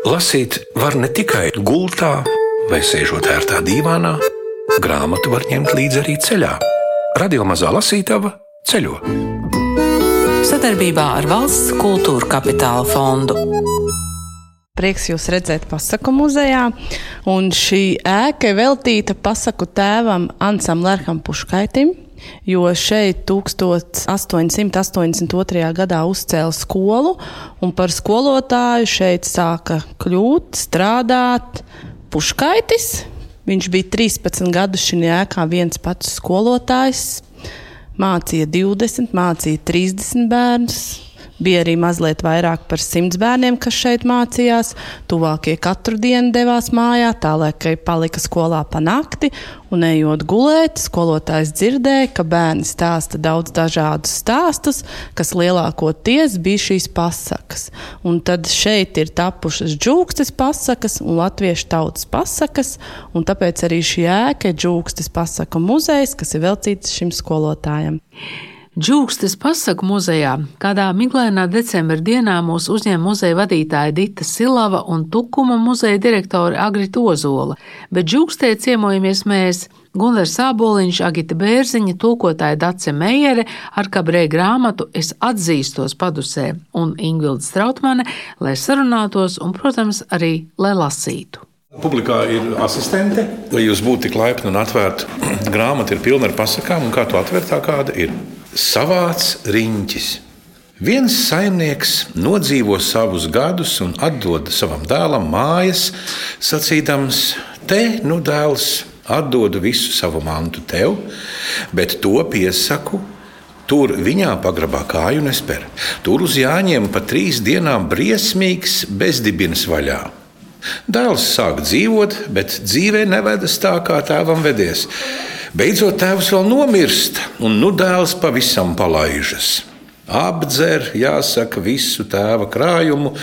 Lasīt var ne tikai gultā vai sēžot ērtā dīvānā, grāmatu var ņemt līdzi arī ceļā. Radio mazā lasītava ceļo. Sadarbībā ar Valsts kultūra kapitāla fondu. Prieks jūs redzēt pasaku muzejā. Un šī ēka ir veltīta pasaku tēvam Ansam Lerham Puškaitim, jo šeit 1882. gadā uzcēla skolu, un par skolotāju šeit sāka kļūt, strādāt Puškaitis. Viņš bija 13 gadus šajā ēkā viens pats skolotājs, mācīja 20, mācīja 30 bērnus. Bija arī mazliet vairāk par simts bērniem, kas šeit mācījās. Tuvākie katru dienu devās mājā, tā lai palika skolā pa nakti. Un ejot gulēt, skolotājs dzirdēja, ka bērni stāsta daudz dažādus stāstus, kas lielākoties bija šīs pasakas. Un tad šeit ir tapušas džūkstes pasakas un latviešu tautas pasakas, un tāpēc arī šī ēka ir džūkstes pasaku muzejs, kas ir veltīts šim skolotājam. Džūkstes pasaku muzejā kādā miglainā decembra dienā mūs uzņēma muzeja vadītāja Dita Silava un Tukuma muzeja direktore Agrita Ozola, bet džūkstē ciemojamies mēs. Gunārs Sāboliņš, Agita Bērziņa, tulkotāja Dace Meijere ar kabrē grāmatu Es atzīstos padusē un Ingvilda Strautmane, lai sarunātos un, protams, arī lai lasītu. Publikā ir asistente. Lai jūs būtu tik laipni un atvērti, grāmata ir pilna ar pasakām, un kā to atvērt, tā kāda ir savāds riņķis. Viens saimnieks nodzīvo savus gadus un atdod savam dēlam mājas, sacīdams, te, nu, dēls, atdodu visu savu mantu tev, bet to piesaku. Tur viņā pagrabā kāju nesper. Tur uz jāņem pa trīs dienām briesmīgs bezdibins vaļā. Dēls sāk dzīvot, bet dzīvē nevedas tā, kā tēvam vedies. Beidzot, tēvs vēl nomirst, un nu dēls pavisam palaižas. Apdzer, jāsaka, visu tēva krājumu,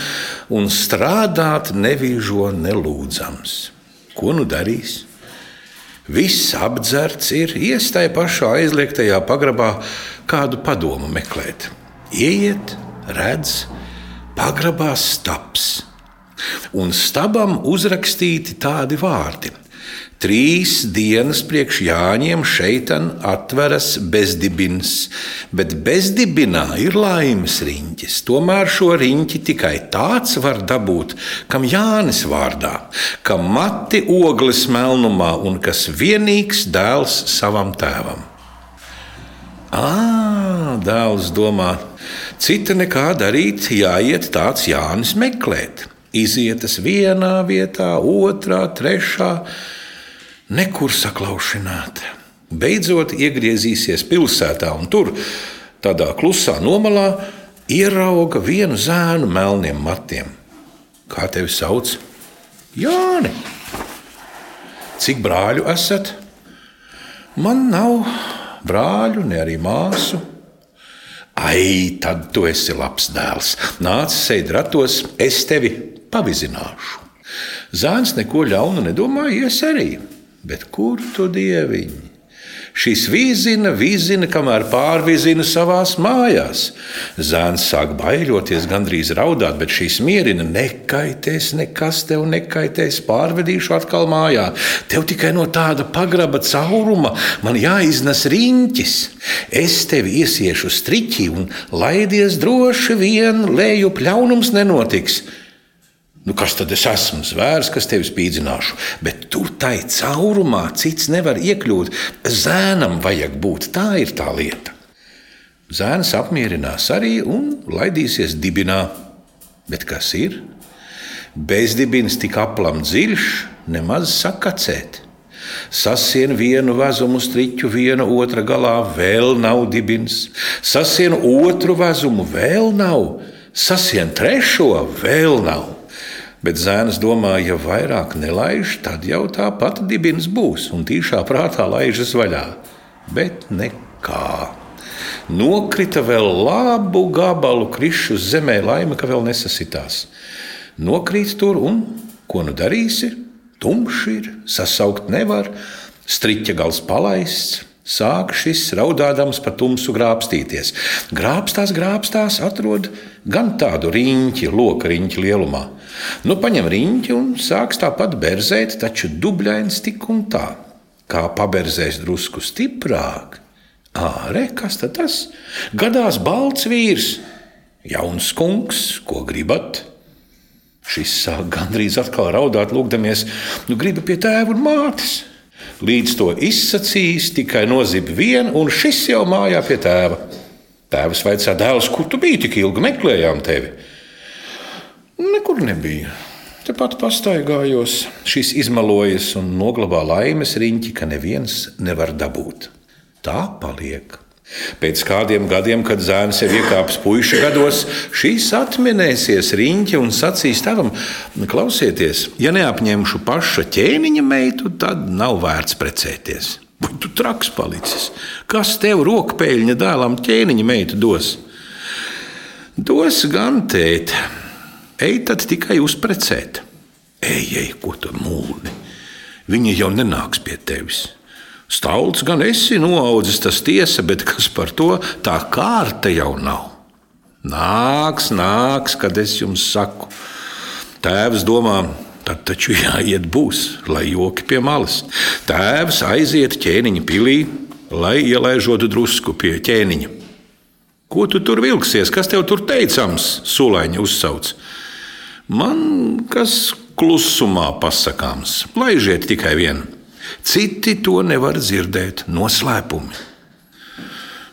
un strādāt nevīžo nelūdzams. Ko nu darīs? Viss apdzerts ir iestāja pašā aizliegtajā pagrabā kādu padomu meklēt. Iet, redz, pagrabā stabs, un stabam uzrakstīti tādi vārdi Trīs dienas priekš Jāņiem šeit atveras bezdibins, bet bezdibinā ir laimes riņķis. Tomēr šo riņķi tikai tāds var dabūt, kam Jānis vārdā, kam mati ogles melnumā un kas vienīgs dēls savam tēvam. Ā, dēls domā, cita nekā darīt, jāiet tāds Jānis meklēt. Izietas vienā vietā, otrā, trešā nekur saklaušināta. Beidzot iegriezīsies pilsētā un tur, tādā klusā nomalā, ierauga vienu zēnu melniem matiem. Kā tevi sauc? Jāni! Cik brāļu esat? Man nav brāļu, ne arī māsu. Ai, tad tu esi labs dēls. Nāc, sēdi ratos, es tevi pavizināšu. Zēns neko ļaunu nedomāja, ies arī. Bet kur tu dieviņi? Šis vīzina, vīzina, kamēr pārvizina savās mājās. Zēns sāk baiļoties, gandrīz raudāt, bet šīs mierina, nekaitēs, nekas tev nekaitēs, pārvedīšu atkal mājā. Tev tikai no tāda pagraba cauruma man jāiznes riņķis. Es tevi iesiešu striķī un laidies droši vien, leju pļaunums nenotiks. Nu, kas tad es esmu? Zvērs, kas tevi spīdzināšu. Bet tur tai caurumā cits nevar iekļūt. Zēnam vajag būt. Tā ir tā lieta. Zēns apmierinās arī un laidīsies dibinā. Bet kas ir? Bezdibins tik aplam dziļš, nemaz sakacēt. Sasien vienu vezumu striķu, viena otra galā, vēl nav dibins. Sasien otru vezumu, vēl nav. Sasien trešo, vēl nav. Bet zēns domāja, ja vairāk nelaiž, tad jau tā pati dibins būs un tīšā prātā laižas vaļā. Bet nekā. Nokrita vēl labu gabalu krišu zemē, laime, ka vēl nesasitās. Nokrīt tur un ko nu darīsi? Tumšs ir, sasaukt nevar, striķa gals palaists, Sāk šis raudādams par tumsu grābstīties. Grābstās, grābstās, atrod gan tādu riņķi, loka riņķi lielumā. Nu, paņem riņķi un sāks tāpat berzēt, taču dubļains tik un tā. Kā paberzēs drusku stiprāk, ārē, kas tas? Gadās balts vīrs, jauns kungs, ko gribat? Šis sāk gandrīz atkal raudāt, lūgdamies, nu, gribu pie tēva un mātes. Līdz to izsacījis, tikai nozib vienu, un šis jau mājā pie tēva. Tēvs vaicā dēls, kur tu biji tik ilgi, meklējām tevi. Nekur nebija. Tepat pastaigājos, šis izmalojas un noglabā laimes riņķi, ka neviens nevar dabūt. Tā paliek. Pēc kādiem gadiem, kad zēns jau iekāpis puikas gados, šīs atminēsies riņķi un sacīs tavam, klausieties, ja neapņemšu paša ķēniņa meitu, tad nav vērts precēties. Vai tu traks palicis? Kas tev rokpēļņa dēlam ķēniņa meitu dos? Dos gan tēt, ej tad tikai uzprecēt. Ej, ej, ko tu mūli? Viņa jau nenāks pie tevis. Stalts gan esi noaudzis, tas tiesa, bet kas par to tā kārta jau nav. Nāks, nāks, kad es jums saku. Tēvs domā, tad taču jāiet būs, lai joki pie malas. Tēvs aiziet ķēniņa pilī, lai ielaižotu drusku pie ķēniņa. Ko tu tur vilksies, kas tev tur teicams? Sulaņa uzsauc. Man kas klusumā pasakāms, laižiet tikai vienu. Citi to nevar dzirdēt, noslēpumi.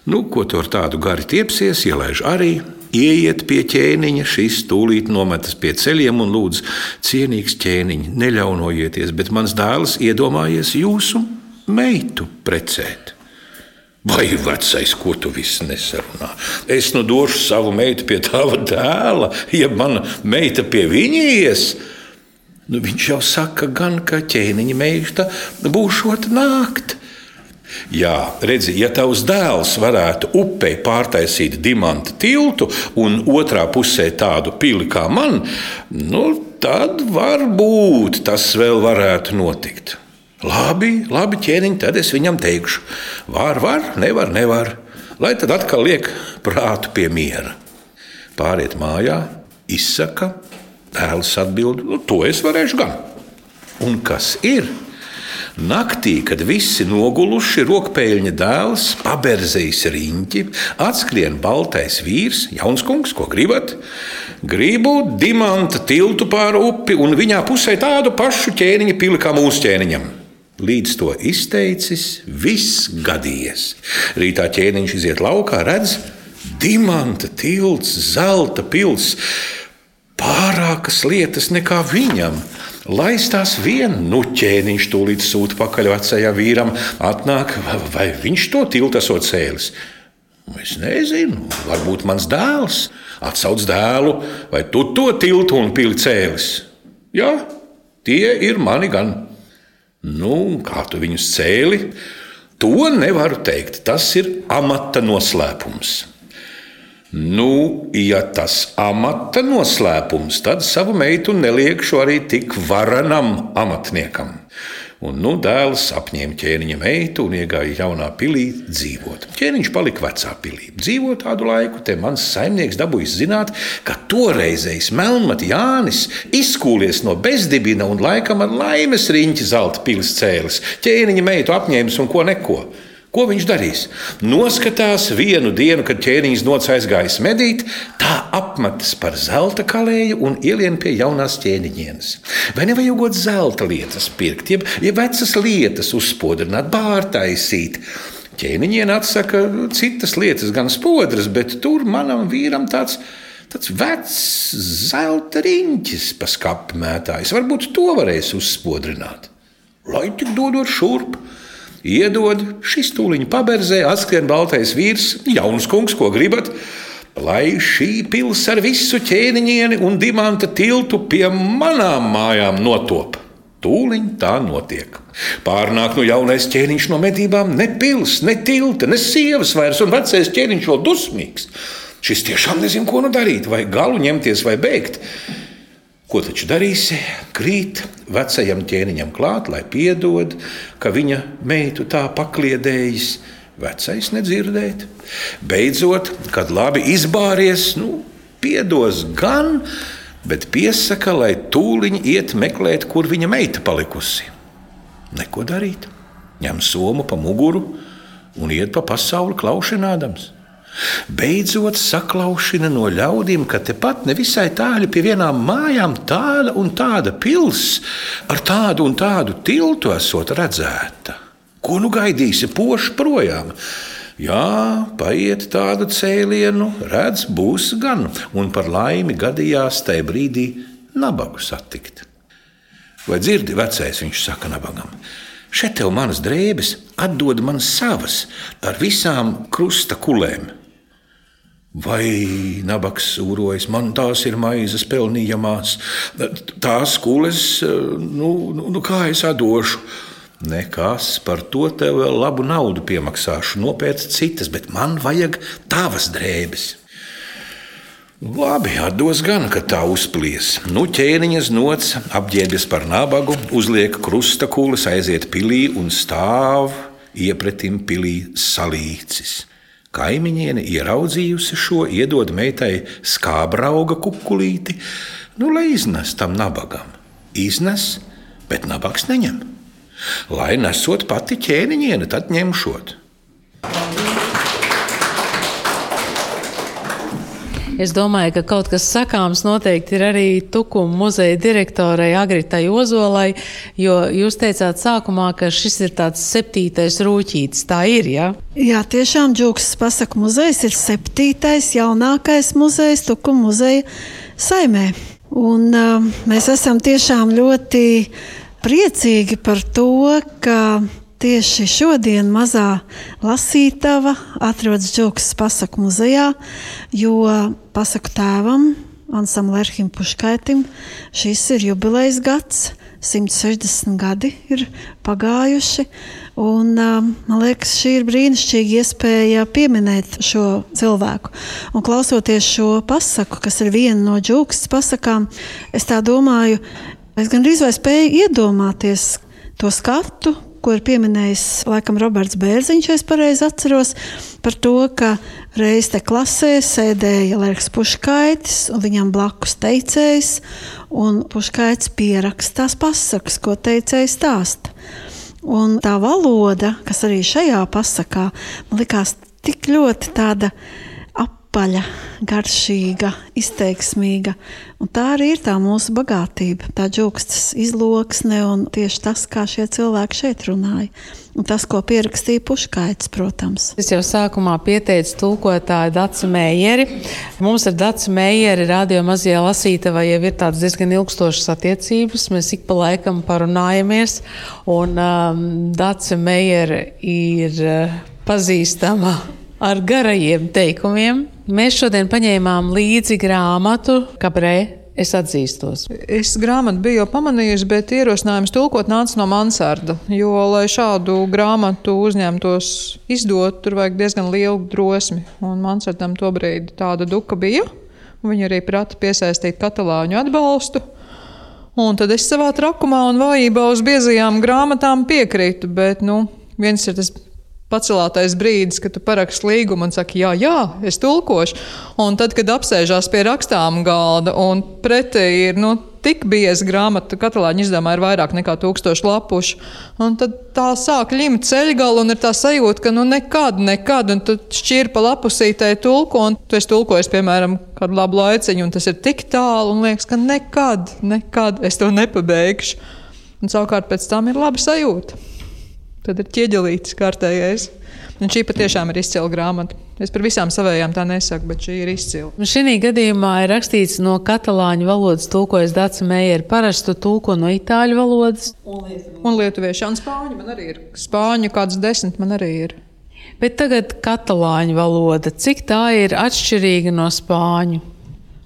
Nu, ko tu ar tādu gari tiepsies, ielaiž arī. Ieiet pie ķēniņa, šis tūlīt nometas pie ceļiem un lūdz, cienīgs ķēniņ, neļaunojieties, bet mans dēls iedomājies jūsu meitu precēt. Vai vecais, ko tu viss nesarunā? Es nu došu savu meitu pie tava dēla, ja mana meita pie viņa ies. Nu, viņš jau saka, gan ka ķēniņa meita būšot nākt. Jā, redzi, ja tavs dēls varētu upei pārtaisīt dimanta tiltu un otrā pusē tādu pili kā man, nu, tad varbūt tas vēl varētu notikt. Labi, labi, ķēniņ, tad es viņam teikšu, var, var, nevar, nevar. Lai tad atkal liek prātu pie miera. Pāriet mājā, izsaka, Dēls atbild, nu, to es varēšu gan. Un kas ir? Naktī, kad visi noguluši, rokpēļņa dēls paberzējis riņķi, atskrien baltais vīrs, jauns kungs, ko gribat? Gribu dimanta tiltu pāri upi un viņā pusē tādu pašu ķēniņa pili kā mūsu ķēniņam. Līdz to izteicis, viss gadījies. Rītā ķēniņš iziet laukā, redz, dimanta tilts, zelta pilsēta pārākas lietas nekā viņam. Laistās vien, nu ķēniņš tūlīt sūta pakaļ vecajam vīram, atnāk, vai viņš to tiltu esot cēlis. Es nezinu, varbūt mans dēls atsauc dēlu, vai tu to tiltu un pili cēlis. Jā, tie ir mani gan. Nu, kā tu viņus cēli? To nevaru teikt. Tas ir amata noslēpums. Nu, ja tas amata noslēpums, tad savu meitu neliekšu arī tik varanam amatniekam. Un nu dēls apņēma ķēniņa meitu un iegāja jaunā pilī dzīvot. Ķēniņš palika vecā pilī. Dzīvo tādu laiku, te mans saimnieks dabūjis zināt, ka toreizējs melnmati Jānis izkūlies no bezdibina un laikam ar laimes riņķi zelta pilis cēlis. Ķēniņa meitu apņēmis un ko neko. Ko viņš darīs? Noskatās vienu dienu, kad ķēniņš noc aizgājis medīt, tā apmetas par zelta kalēju un ielien pie jaunās ķēniņienes. Vai nevajagot zelta lietas pirkt, jeb, jeb vecas lietas uzspodrināt, bārtaisīt? Ķēniņiene atsaka citas lietas, gan spodras, bet tur manam vīram tāds tāds vecs zelta riņķis, pa skatu mētājs. Varbūt to varēs uzspodrināt. Lai tik dodot šurp, Iedod, šis tūliņš paberzē, atskrien baltais vīrs, jauns kungs, ko gribat. Lai šī pilsēta ar visu ķēniņieni un dimanta tiltu pie manām mājām notop. Tūliņ tā notiek. Pārnāk no jaunais ķēniņš no medībām, ne pils, ne tilta, ne sievas vairs, un vecais ķēniņš vēl dusmīgs. Šis tiešām nezina, ko nu darīt, vai galu ņemties, vai beigt. Ko taču darīsi? Krīt vecajam ķēniņam klāt, lai piedod, ka viņa meitu tā pakliedējis. Vecais nedzirdēt. Beidzot, kad labi izbāries, nu, piedos gan, bet piesaka, lai tūliņ iet meklēt, kur viņa meita palikusi. Neko darīt. Ņem somu pa muguru un iet pa pasauli klaušinādams. Beidzot, saklaušana no ļaudīm, ka tepat nevisai tālu pie vienām mājām tāda un tāda pilsēta ar tādu un tādu tiltu esot redzēta. Ko nu gaidīsi poši projām? Jā, paiet tādu cēlienu, redz, būs gan, un par laimi gadījās tajā brīdī nabagu satikt. Vai dzirdi, vecais, viņš saka nabagam? Šeit tev manas drēbes, atdod man savas ar visām krusta kulēm. Vai nabaks ūrojas, man tās ir maizes pelnījamās, tās kules, nu, nu, nu kā es atdošu. Nekas par to tev vēl labu naudu piemaksāšu, nopērts citas, bet man vajag tavas drēbes. Labi, atdos gan, ka tā uzplies. Nu, ķēniņas nots, apģērbjas par nabagu, uzliek krusta kulas, aiziet pilī un stāv iepretim pilī salīcis. Kaimiņiene ieraudzījusi šo, iedod meitai skābrauga kukulīti, nu, lai iznes tam nabagam. Iznes, bet nabags neņem. Lai nesot pati ķēniņiene, tad ņemšot. Es domāju, ka kaut kas sakāms noteikti ir arī Tukuma muzeja direktorai Agritai Ozolai, jo jūs teicāt sākumā, ka šis ir tāds septītais rūķītis. Tā ir, jā? Ja? Jā, tiešām Džūks pasaku muzejs ir septītais jaunākais muzejs Tukuma muzeja saimē. Un uh, mēs esam tiešām ļoti priecīgi par to, ka Tieši šodien mazā lasītava atrodas Džokas pasaku muzejā, jo pasaku tēvam, Ansam Lerhim Puškaitim, šis ir jubilejas gads. 160 gadi ir pagājuši. Un, man liekas, šī ir brīnišķīga iespēja pieminēt šo cilvēku. Un klausoties šo pasaku, kas ir viena no džūkstas pasakām, es tā domāju, es gandrīz vai spēju iedomāties to skatu, ko ir pieminējis laikam Roberts Bērziņš, ja es pareizi atceros, par to, ka reiz te klasē sēdēja Lērks Puškaitis un viņam blakus teicējs, un Puškaitis pierakstās pasakas, ko teicējs stāsta. Un tā valoda, kas arī šajā pasakā, man likās tik ļoti tāda apaļa, garšīga, izteiksmīga. Un tā arī ir tā mūsu bagātība, tā džūkstas izloksne un tieši tas, kā šie cilvēki šeit runāja. Un tas, ko pierakstīja Puškaits, protams. Es jau sākumā pieteicu tulkotāju Dacu Meijeri. Mums ar Dacu Meijeri radio mazie lasītavai jau ir tādas diezgan ilgstošas attiecības. Mēs ik pa laikam parunājamies. Un um, Daca Meijeri ir uh, pazīstama ar garajiem teikumiem. Mēs šodien paņēmām līdzi grāmatu Kabrē. Es atzīstos. Es grāmatu biju jau pamanījusi, bet ierosinājums tulkot nāca no Mansarda. Jo, lai šādu grāmatu uzņemtos izdot, tur vajag diezgan lielu drosmi. Un Mansardam tobrīd tāda duka bija. Viņi arī prata piesaistīt katalāņu atbalstu. Un tad es savā trakumā un vājībā uz biezajām grāmatām piekrītu, bet nu, viens ir tas pacelātais brīdis, kad tu paraksti līgumu un saki, jā, jā, es tulkošu. Un tad, kad apsēžās pie rakstām galda un pretī ir nu, tik bieza grāmata, katalāņu izdevumā ir vairāk nekā tūkstoši lapušu, un tad tā sāk ļimt ceļgalu un ir tā sajūta, ka nu nekad, nekad, un tu šķir pa lapusītē tulko, un tu esi tulkojis, piemēram, kādu labu laiciņu, un tas ir tik tālu, un liekas, ka nekad, nekad es to nepabeigšu. Un savukārt pēc tam ir laba sajūta. Tad ir ķieģelītis kārtējais. Un šī patiešām ir izcila grāmata. Es par visām savējām tā nesaku, bet šī ir izcila. Šī gadījumā ir rakstīts no katalāņu valodas, tulkojas Dārsa Meija, ir parastu tulko no itāļu valodas. Un lietuviešu un spāņu man arī ir. Spāņu kāds desmit man arī ir. Bet tagad katalāņu valoda, cik tā ir atšķirīga no spāņu?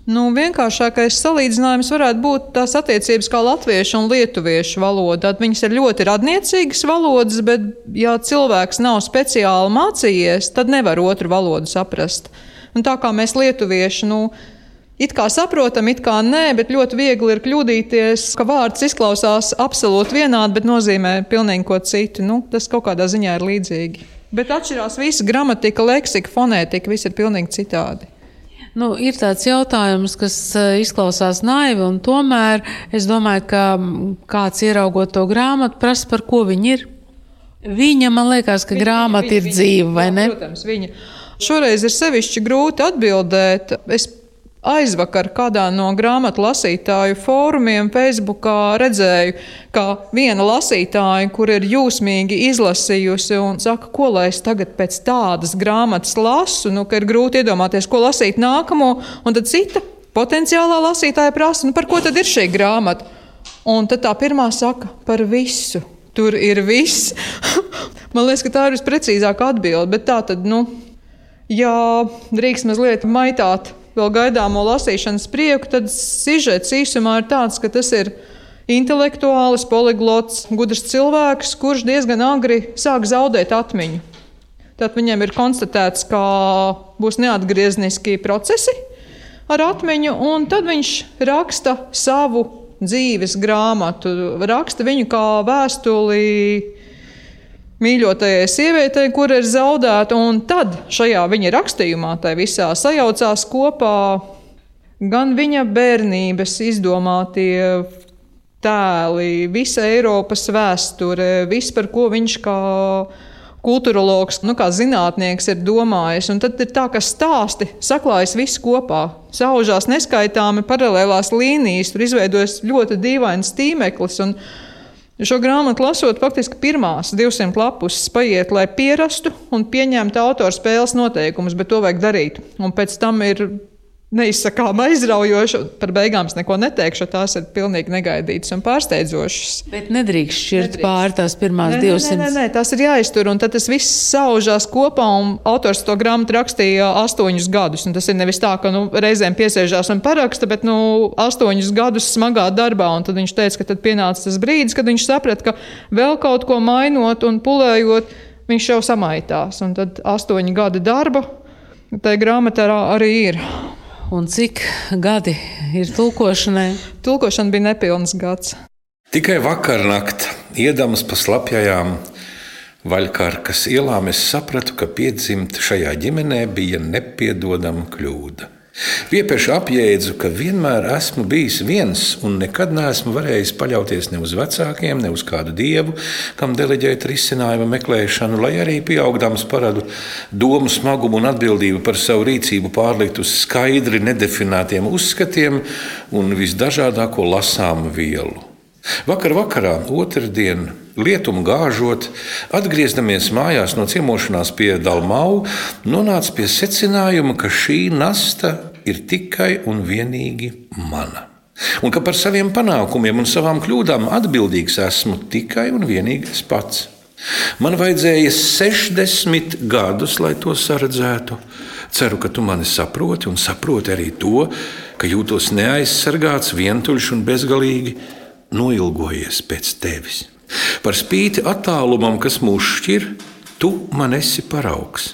Nu, vienkāršākais salīdzinājums varētu būt tās attiecības kā latviešu un lietuviešu valoda. Tad viņas ir ļoti radniecīgas valodas, bet, ja cilvēks nav speciāli mācījies, tad nevar otru valodu saprast. Un tā kā mēs lietuvieši, nu, It kā saprotam, it kā nē, bet ļoti viegli ir kļūdīties, ka vārds izklausās absolūti vienādi, bet nozīmē pilnīgi ko citu. Nu, tas kaut kādā ziņā ir līdzīgi. Bet atšķirās visa gramatika, leksika, fonētika, viss ir pilnīgi citādi. Nu, ir tāds jautājums, kas eh, izklausās naivi, un tomēr es domāju, ka kāds ieraugot to grāmatu, prasa, par ko viņi ir. Viņa man liekas, ka viņa, grāmata viņa, ir dzīva, vai ne? Protams, viņa. Šoreiz ir sevišķi grūti atbildēt. Es Aizvakar kādā no grāmatu lasītāju fórumiem Facebookā redzēju, ka viena lasītāja, kur ir jūsmīgi izlasījusi un saka, ko lai es tagad pēc tādas grāmatas lasu, nu, ka ir grūti iedomāties, ko lasīt nākamo, un tad cita potenciālā lasītāja prasa, nu, par ko tad ir šī grāmata? Un tad tā pirmā saka par visu. Tur ir viss. Man liekas, ka tā ir visprecīzākā atbilde, bet tā tad, nu, ja drīkst mazliet maitāt vēl gaidāmo lasīšanas prieku, tad sižets īsumā ir tāds, ka tas ir intelektuāls, poliglots, gudrs cilvēks, kurš diezgan agri sāk zaudēt atmiņu. Tad viņiem ir konstatēts, ka būs neatgriezniski procesi ar atmiņu, un tad viņš raksta savu dzīves grāmatu, raksta viņu kā vēstuli mīļotajai sievietei, kur ir zaudēta, un tad šajā viņa rakstījumā, tai visā sajaucās kopā gan viņa bērnības izdomātie tēli, visa Eiropas vēsture, viss, par ko viņš kā kultūrologs, nu, kā zinātnieks ir domājis. Un tad ir tā, ka stāsti saklājas viss kopā, saužās neskaitāmi paralēlās līnijas, tur izveidojas ļoti dīvains tīmeklis. Un, Šo grāmatu lasot, faktiski pirmās 200 lapus paiet, lai pierastu un pieņemtu autora spēles noteikumus, bet to vajag darīt. Un pēc tam ir neizsakām aizraujoši. Par beigām es neko neteikšu, tās ir pilnīgi negaidītas un pārsteidzošas. Bet nedrīkst šķirt pāri tās pirmās nē, 200. Nē, nē, nē, tās ir jāiztur, un tad tas viss saužās kopā, un autors to grāmatu rakstīja astoņus gadus. Un tas ir nevis tā, ka nu, reizēm piesēžās un paraksta, bet nu, astoņus gadus smagā darbā, un tad viņš teica, ka tad pienāca tas brīdis, kad viņš saprata, ka vēl kaut ko mainot un pulējot, viņš jau samaitās. Un tad astoņi gadi darba. Tā grāmatā arī ir. Un cik gadi ir tulkošanai? Tulkošana bija nepilns gads. Tikai vakar naktī, iedams pa slapjajām vaļkārkas ielām, es sapratu, ka piedzimt šajā ģimenē bija nepiedodama kļūda. Piepieši apjēdzu, ka vienmēr esmu bijis viens un nekad neesmu varējis paļauties ne uz vecākiem, ne uz kādu dievu, kam deleģēt risinājumu meklēšanu, lai arī pieaugdams parādu domu smagumu un atbildību par savu rīcību pārlikt uz skaidri nedefinētiem uzskatiem un visdažādāko lasāmu vielu. Vakar vakarā, otrdien, lietumu gāžot, atgriezdamies mājās no ciemošanās pie Dalmau, nonāca pie secinājuma, ka šī nasta ir tikai un vienīgi mana. Un ka par saviem panākumiem un savām kļūdām atbildīgs esmu tikai un vienīgi es pats. Man vajadzēja 60 gadus, lai to saredzētu. Ceru, ka tu mani saproti un saproti arī to, ka jūtos neaizsargāts, vientuļš un bezgalīgi noilgojies pēc tevis. Par spīti attālumam, kas mūs šķir, tu man esi paraugs.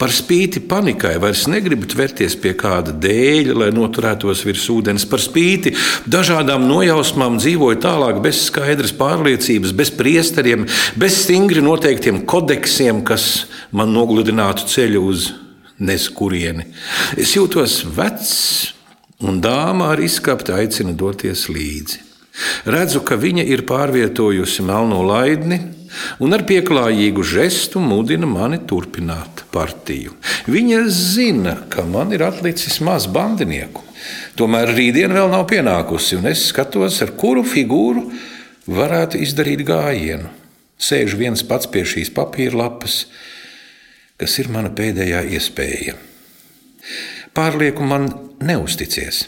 Par spīti panikai vairs negribu tverties pie kāda dēļa, lai noturētos virs ūdens. Par spīti dažādām nojausmām dzīvoju tālāk bez skaidras pārliecības, bez priesteriem, bez stingri noteiktiem kodeksiem, kas man nogludinātu ceļu uz neskurieni. Es jūtos vecs, un dāma ar izskapti aicina doties līdzi. Redzu, ka viņa ir pārvietojusi melno laidni un ar pieklājīgu žestu mudina mani turpināt partiju. Viņa zina, ka man ir atlicis maz bandinieku. Tomēr rītdiena vēl nav pienākusi, un es skatos, ar kuru figūru varētu izdarīt gājienu. Sēžu viens pats pie šīs papīra lapas, kas ir mana pēdējā iespēja. Pārlieku man neusticies.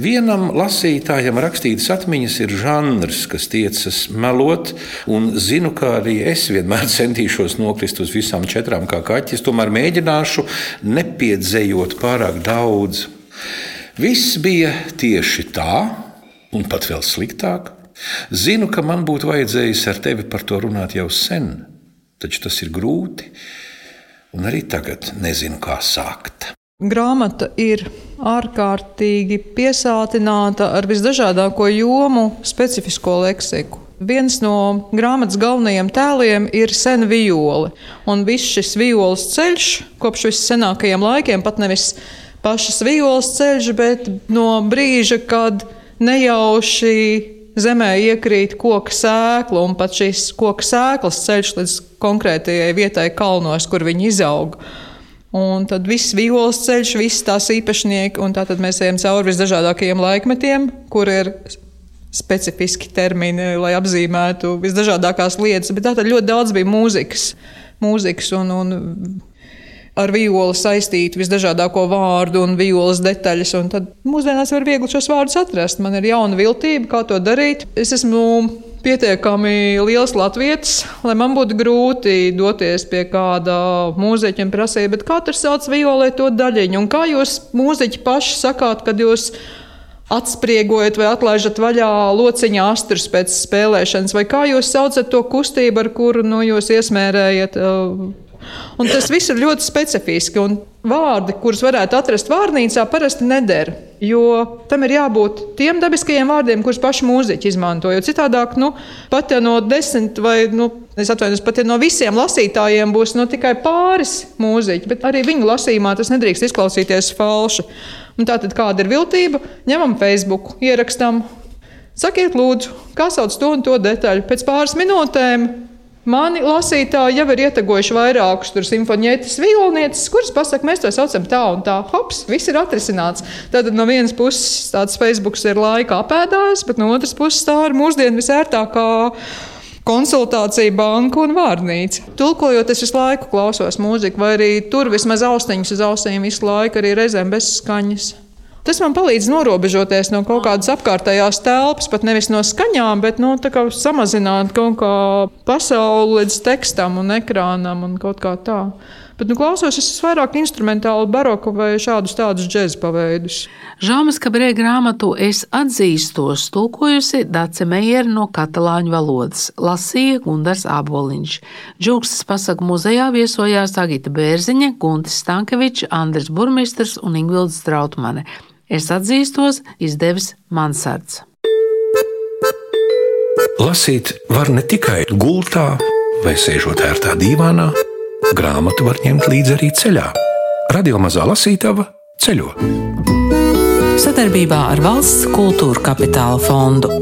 Vienam lasītājam rakstītas atmiņas ir žanrs, kas tiecas melot, un zinu, ka arī es vienmēr centīšos nokrist uz visām četrām kā kaķis, tomēr mēģināšu nepiedzējot pārāk daudz. Viss bija tieši tā, un pat vēl sliktāk. Zinu, ka man būtu vajadzējis ar tevi par to runāt jau sen, taču tas ir grūti, un arī tagad nezinu, kā sākt. Grāmata ir ārkārtīgi piesātināta ar visdažādāko jomu, specifisko leksiku. Viens no grāmatas galvenajiem tēliem ir sena viole. Un viss šis violas ceļš, kopš vissenākajiem laikiem, pat nevis pašas violas ceļš, bet no brīža, kad nejauši zemē iekrīt koka sēkla un pat šīs koka sēklas ceļš līdz konkrētajai vietai kalnos, kur viņi izaug. Un tad viss vīolas ceļš, visas tās īpašnieki, un tā mēs ejam cauri visdažādākajiem laikmetiem, kur ir specifiski termini, lai apzīmētu visdažādākās lietas. Bet tā tad ļoti daudz bija mūzikas, mūzikas un, un ar violi saistītu visdažādāko vārdu un violas detaļas. Un tad mūsdienās var viegli šos vārdus atrast. Man ir jauna viltība, kā to darīt. Es esmu pietiekami liels latvietis, lai man būtu grūti doties pie kāda mūziķa un prasīt, kā tur sauc violē to daļiņu. Un kā jūs mūziķi paši sakāt, kad jūs atspriegojat vai atlaižat vaļā lociņa astrus pēc spēlēšanas, vai kā jūs saucat to kustību, ar kuru nu, jūs iesmērējat uh, Un tas viss ir ļoti specifiski. Vārdi, kurus varētu atrast vārnīcā, parasti neder. Jo tam ir jābūt tiem dabiskajiem vārdiem, kurus paši mūziķi izmanto. Jo citādāk, nu, pat ja no desmit vai nu, atvainojos, pat ja no visiem lasītājiem būs nu, tikai pāris mūziķi, bet arī viņu lasījumā tas nedrīkst izklausīties falši. Un tātad, kāda ir viltība? Ņemam Facebook, ierakstām, sakiet, lūdzu, kā sauc to un to detaļu. Pēc pāris minūtēm Mani lasītāji jau ir ietegojuši vairākus simfonietis, violnietis, kurus pasakā, mēs to saucam tā un tā. Hops, viss ir atrisināts. Tad no vienas puses tāds Facebook ir laika apēdājs, bet no otras puses tā ir mūsdienu visērtākā konsultācija, banka un vārnīca. Tulkojot, es visu laiku klausos mūziku, vai arī tur vismaz austiņas uz ausīm visu laiku, arī reizēm bez skaņas. Tas man palīdz norobežoties no kaut kādas apkārtējās telpas, pat nevis no skaņām, bet nu, samazināt kaut kā pasauli līdz tekstam un ekrānam un kaut kā tā. Bet, nu, klausos, es esmu vairāk instrumentāli, baroku vai šādus tādus džēzus paveidus. Žāmas Kabrē grāmatu Es atzīstos, tulkojusi Dace Meijera no katalāņu valodas, lasīja Gundars Āboliņš. Džūkstas pasaku muzejā viesojās Agita Bērziņa, Guntis Stankevičs, Andris Burmistrs un Ingvilds Strautmane. Es atzīstos, izdevis Mansards. Lasīt var ne tikai gultā vai sēžot ērtā dīvānā, grāmatu var ņemt līdzi arī ceļā. Radio mazā lasītava ceļo. Sadarbībā ar Valsts kultūra kapitāla fondu.